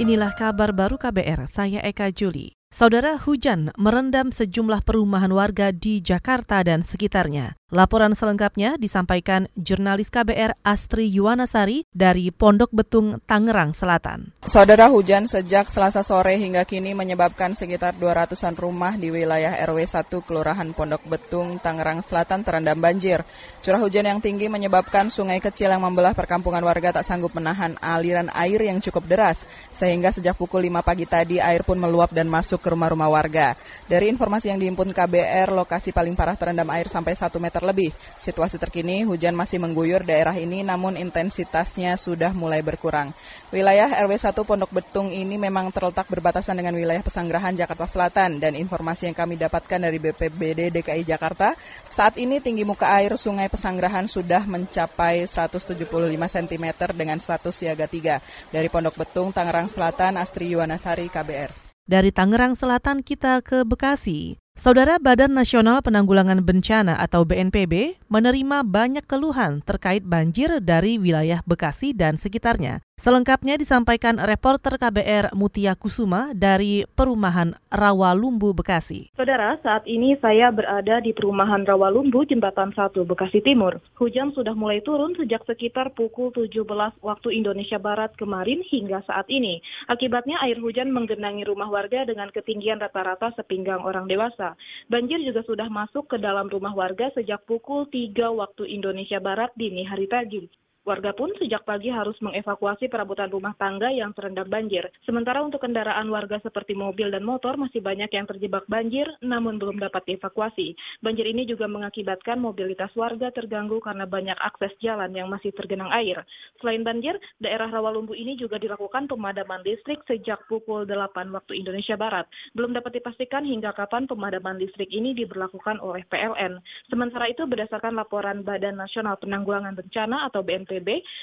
Inilah kabar baru KBR, saya Eka Juli. Saudara hujan merendam sejumlah perumahan warga di Jakarta dan sekitarnya. Laporan selengkapnya disampaikan jurnalis KBR Astri Yuwanasari dari Pondok Betung, Tangerang Selatan. Saudara hujan sejak selasa sore hingga kini menyebabkan sekitar 200-an rumah di wilayah RW 1 Kelurahan Pondok Betung, Tangerang Selatan terendam banjir. Curah hujan yang tinggi menyebabkan sungai kecil yang membelah perkampungan warga tak sanggup menahan aliran air yang cukup deras. Sehingga sejak pukul 5 pagi tadi air pun meluap dan masuk ke rumah-rumah warga. Dari informasi yang dihimpun KBR, lokasi paling parah terendam air sampai 1 meter lebih. Situasi terkini, hujan masih mengguyur daerah ini namun intensitasnya sudah mulai berkurang. Wilayah RW 1 Pondok Betung ini memang terletak berbatasan dengan wilayah Pesanggerahan Jakarta Selatan dan informasi yang kami dapatkan dari BPBD DKI Jakarta, saat ini tinggi muka air Sungai Pesanggerahan sudah mencapai 175 cm dengan status siaga 3. Dari Pondok Betung, Tangerang Selatan, Astri Yuwanasari, KBR. Dari Tangerang Selatan kita ke Bekasi. Saudara Badan Nasional Penanggulangan Bencana atau BNPB menerima banyak keluhan terkait banjir dari wilayah Bekasi dan sekitarnya. Selengkapnya disampaikan reporter KBR Mutia Kusuma dari Perumahan Rawalumbu, Bekasi. Saudara, saat ini saya berada di Perumahan Rawalumbu, Jembatan 1, Bekasi Timur. Hujan sudah mulai turun sejak sekitar pukul 17 waktu Indonesia Barat kemarin hingga saat ini. Akibatnya air hujan menggenangi rumah warga dengan ketinggian rata-rata sepinggang orang dewasa. Banjir juga sudah masuk ke dalam rumah warga sejak pukul 3 waktu Indonesia Barat dini hari tadi. Warga pun sejak pagi harus mengevakuasi perabotan rumah tangga yang terendam banjir. Sementara untuk kendaraan warga seperti mobil dan motor masih banyak yang terjebak banjir namun belum dapat dievakuasi. Banjir ini juga mengakibatkan mobilitas warga terganggu karena banyak akses jalan yang masih tergenang air. Selain banjir, daerah Rawalumbu ini juga dilakukan pemadaman listrik sejak pukul 8 waktu Indonesia Barat. Belum dapat dipastikan hingga kapan pemadaman listrik ini diberlakukan oleh PLN. Sementara itu berdasarkan laporan Badan Nasional Penanggulangan Bencana atau BNP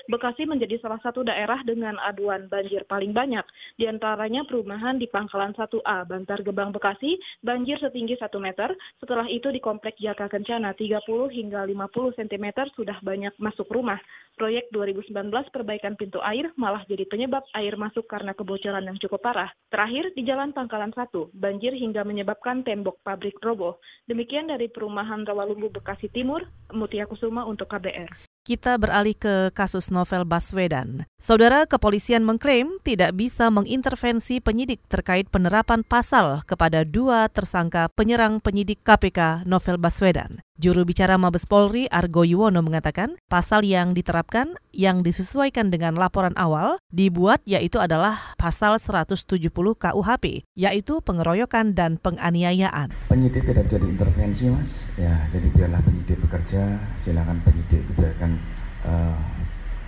Bekasi menjadi salah satu daerah dengan aduan banjir paling banyak. Di antaranya perumahan di Pangkalan 1A, Bantar Gebang, Bekasi, banjir setinggi 1 meter. Setelah itu di Komplek Jaka Kencana 30 hingga 50 cm sudah banyak masuk rumah. Proyek 2019 perbaikan pintu air malah jadi penyebab air masuk karena kebocoran yang cukup parah. Terakhir, di Jalan Pangkalan 1, banjir hingga menyebabkan tembok pabrik roboh. Demikian dari Perumahan Rawalumbu Bekasi Timur, Mutia Kusuma untuk KBR kita beralih ke kasus novel Baswedan. Saudara kepolisian mengklaim tidak bisa mengintervensi penyidik terkait penerapan pasal kepada dua tersangka penyerang penyidik KPK Novel Baswedan. Juru bicara Mabes Polri Argo Yuwono mengatakan pasal yang diterapkan yang disesuaikan dengan laporan awal dibuat yaitu adalah pasal 170 KUHP yaitu pengeroyokan dan penganiayaan. Penyidik tidak jadi intervensi mas, ya jadi biarlah penyidik bekerja, silakan penyidik biarkan uh,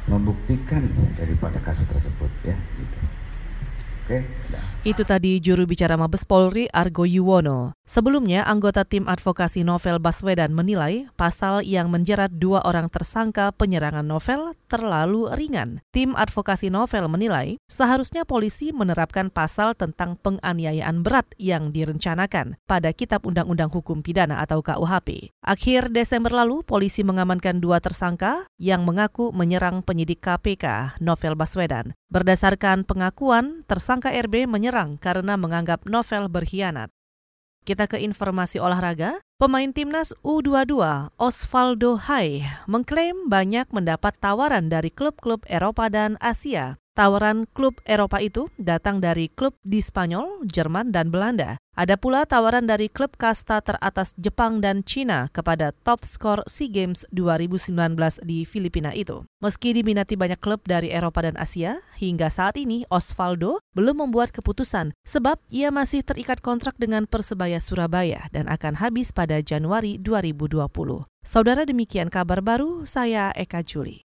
membuktikan daripada kasus tersebut ya. Gitu. Oke. Nah. Itu tadi juru bicara Mabes Polri Argo Yuwono. Sebelumnya, anggota tim advokasi Novel Baswedan menilai pasal yang menjerat dua orang tersangka penyerangan Novel terlalu ringan. Tim advokasi Novel menilai seharusnya polisi menerapkan pasal tentang penganiayaan berat yang direncanakan pada Kitab Undang-Undang Hukum Pidana atau KUHP. Akhir Desember lalu, polisi mengamankan dua tersangka yang mengaku menyerang penyidik KPK Novel Baswedan. Berdasarkan pengakuan, tersangka RB menyerang karena menganggap novel berkhianat. Kita ke informasi olahraga. Pemain timnas U22 Osvaldo Hai mengklaim banyak mendapat tawaran dari klub-klub Eropa dan Asia Tawaran klub Eropa itu datang dari klub di Spanyol, Jerman, dan Belanda. Ada pula tawaran dari klub kasta teratas Jepang dan Cina kepada top skor SEA Games 2019 di Filipina itu. Meski diminati banyak klub dari Eropa dan Asia, hingga saat ini Osvaldo belum membuat keputusan sebab ia masih terikat kontrak dengan Persebaya Surabaya dan akan habis pada Januari 2020. Saudara demikian kabar baru, saya Eka Juli.